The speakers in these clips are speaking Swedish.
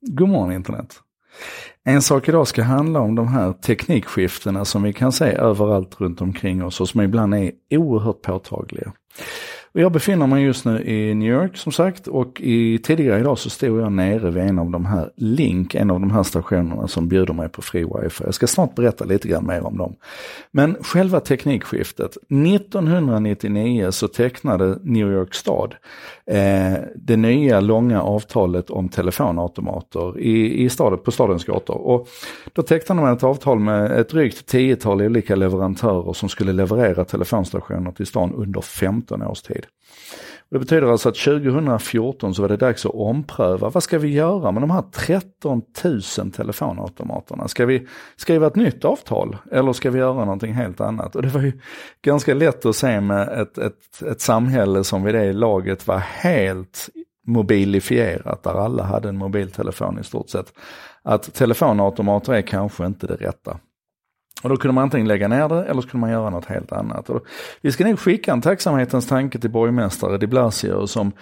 God morgon internet. En sak idag ska handla om de här teknikskiftena som vi kan se överallt runt omkring oss och som ibland är oerhört påtagliga. Och jag befinner mig just nu i New York som sagt och i, tidigare idag så stod jag nere vid en av de här Link, en av de här stationerna som bjuder mig på fri wifi. Jag ska snart berätta lite grann mer om dem. Men själva teknikskiftet. 1999 så tecknade New York stad eh, det nya långa avtalet om telefonautomater i, i staden, på stadens gator. Och då tecknade man ett avtal med ett drygt tiotal olika leverantörer som skulle leverera telefonstationer till stan under 15 års tid. Det betyder alltså att 2014 så var det dags att ompröva. Vad ska vi göra med de här 13 000 telefonautomaterna? Ska vi skriva ett nytt avtal eller ska vi göra någonting helt annat? Och det var ju ganska lätt att se med ett, ett, ett samhälle som vid det laget var helt mobilifierat, där alla hade en mobiltelefon i stort sett. Att telefonautomater är kanske inte det rätta. Och då kunde man antingen lägga ner det eller så kunde man göra något helt annat. Och vi ska nog skicka en tacksamhetens tanke till borgmästare de Blasio som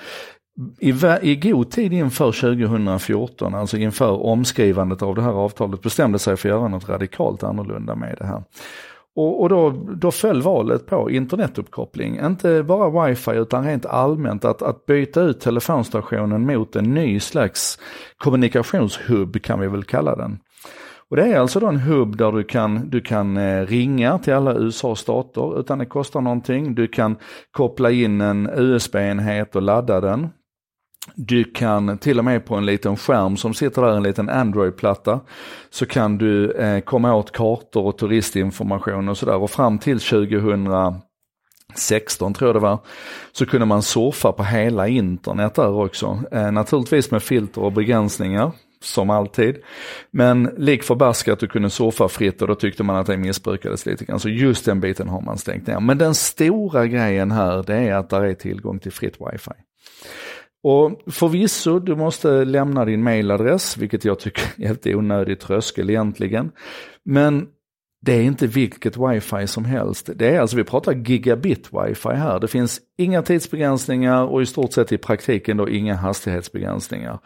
i, i god tid inför 2014, alltså inför omskrivandet av det här avtalet, bestämde sig för att göra något radikalt annorlunda med det här. Och, och då, då föll valet på internetuppkoppling, inte bara wifi utan rent allmänt att, att byta ut telefonstationen mot en ny slags kommunikationshubb kan vi väl kalla den. Och det är alltså då en hubb där du kan, du kan eh, ringa till alla USAs stater utan det kostar någonting. Du kan koppla in en USB-enhet och ladda den. Du kan till och med på en liten skärm som sitter där, en liten Android-platta, så kan du eh, komma åt kartor och turistinformation och sådär. Och fram till 2016 tror jag det var, så kunde man surfa på hela internet där också. Eh, naturligtvis med filter och begränsningar som alltid. Men lik förbaskat du kunde surfa fritt och då tyckte man att det missbrukades lite grann. Så just den biten har man stängt ner. Men den stora grejen här det är att det är tillgång till fritt wifi. Och förvisso, du måste lämna din mailadress, vilket jag tycker är helt onödig tröskel egentligen. Men det är inte vilket wifi som helst. Det är alltså, vi pratar gigabit wifi här. Det finns inga tidsbegränsningar och i stort sett i praktiken då inga hastighetsbegränsningar.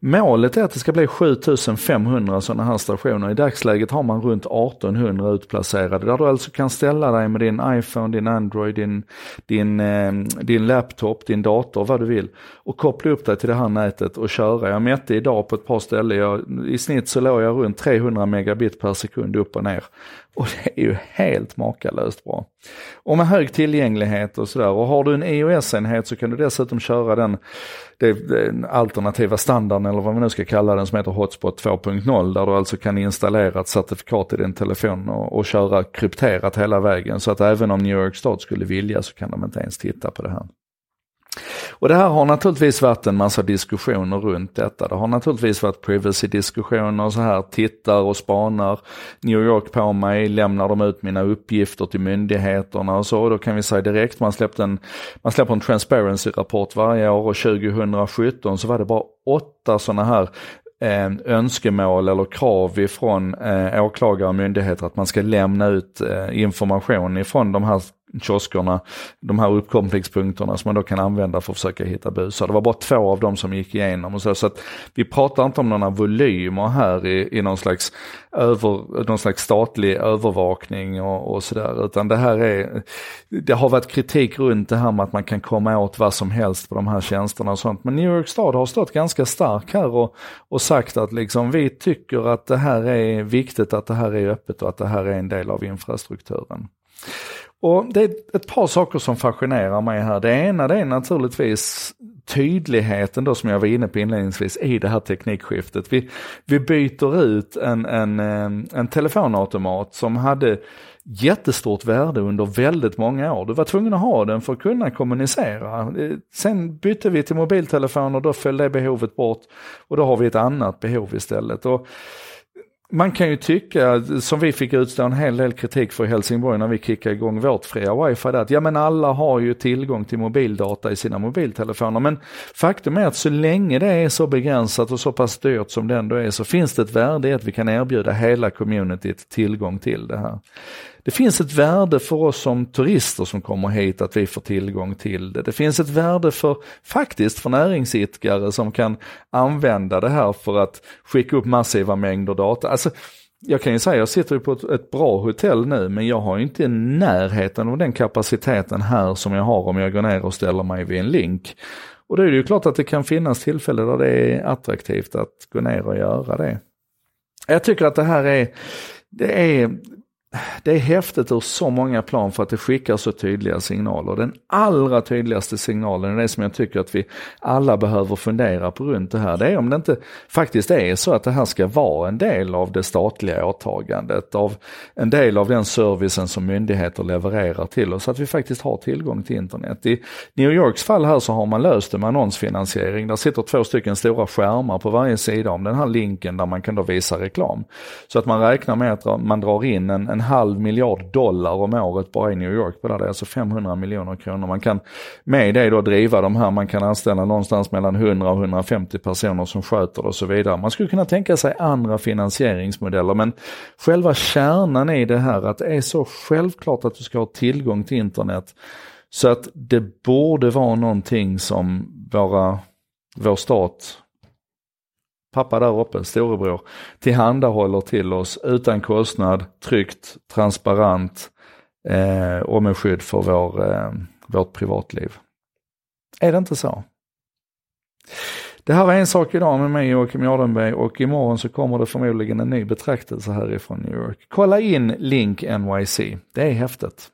Målet är att det ska bli 7500 sådana här stationer. I dagsläget har man runt 1800 utplacerade där du alltså kan ställa dig med din iPhone, din Android, din, din, eh, din laptop, din dator, vad du vill och koppla upp dig till det här nätet och köra. Jag mätte idag på ett par ställen, jag, i snitt så låg jag runt 300 megabit per sekund upp och ner. Och det är ju helt makalöst bra. Och med hög tillgänglighet och sådär. Och har du en iOS-enhet så kan du dessutom köra den, den alternativa standarden eller vad man nu ska kalla den som heter Hotspot 2.0 där du alltså kan installera ett certifikat i din telefon och, och köra krypterat hela vägen. Så att även om New York Stat skulle vilja så kan de inte ens titta på det här. Och det här har naturligtvis varit en massa diskussioner runt detta. Det har naturligtvis varit privacy-diskussioner och så här, tittar och spanar New York på mig, lämnar de ut mina uppgifter till myndigheterna och så. Då kan vi säga direkt, man, släppte en, man släpper en transparency-rapport varje år och 2017 så var det bara åtta sådana här eh, önskemål eller krav ifrån eh, åklagare och myndigheter att man ska lämna ut eh, information ifrån de här kioskerna, de här uppkopplingspunkterna som man då kan använda för att försöka hitta busar. Det var bara två av dem som gick igenom och så. Så att vi pratar inte om några volymer här i, i någon, slags över, någon slags statlig övervakning och, och sådär. Utan det här är, det har varit kritik runt det här med att man kan komma åt vad som helst på de här tjänsterna och sånt. Men New York stad har stått ganska stark här och, och sagt att liksom vi tycker att det här är viktigt, att det här är öppet och att det här är en del av infrastrukturen. Och det är ett par saker som fascinerar mig här. Det ena det är naturligtvis tydligheten då som jag var inne på inledningsvis i det här teknikskiftet. Vi, vi byter ut en, en, en telefonautomat som hade jättestort värde under väldigt många år. Du var tvungen att ha den för att kunna kommunicera. Sen bytte vi till mobiltelefoner, då föll det behovet bort och då har vi ett annat behov istället. Och man kan ju tycka, som vi fick utstå en hel del kritik för i Helsingborg när vi kickade igång vårt fria wifi, att ja men alla har ju tillgång till mobildata i sina mobiltelefoner. Men faktum är att så länge det är så begränsat och så pass dyrt som det ändå är så finns det ett värde i att vi kan erbjuda hela communityt tillgång till det här. Det finns ett värde för oss som turister som kommer hit att vi får tillgång till det. Det finns ett värde för, faktiskt för näringsidkare som kan använda det här för att skicka upp massiva mängder data. Alltså, jag kan ju säga, jag sitter ju på ett, ett, bra hotell nu, men jag har inte närheten av den kapaciteten här som jag har om jag går ner och ställer mig vid en link. Och då är det ju klart att det kan finnas tillfällen där det är attraktivt att gå ner och göra det. Jag tycker att det här är, det är det är häftigt ur så många plan för att det skickar så tydliga signaler. Den allra tydligaste signalen är det som jag tycker att vi alla behöver fundera på runt det här. Det är om det inte faktiskt är så att det här ska vara en del av det statliga åtagandet, av en del av den servicen som myndigheter levererar till oss, att vi faktiskt har tillgång till internet. I New Yorks fall här så har man löst det med annonsfinansiering. Där sitter två stycken stora skärmar på varje sida om den här linken där man kan då visa reklam. Så att man räknar med att man drar in en, en halv miljard dollar om året bara i New York på det. Det är alltså 500 miljoner kronor. Man kan med det då driva de här, man kan anställa någonstans mellan 100 och 150 personer som sköter det och så vidare. Man skulle kunna tänka sig andra finansieringsmodeller men själva kärnan i det här att det är så självklart att du ska ha tillgång till internet så att det borde vara någonting som våra, vår stat pappa där uppe, storebror, tillhandahåller till oss utan kostnad, tryggt, transparent eh, och med skydd för vår, eh, vårt privatliv. Är det inte så? Det här var en sak idag med mig Joakim Jardenberg och imorgon så kommer det förmodligen en ny betraktelse härifrån New York. Kolla in Link NYC, det är häftigt.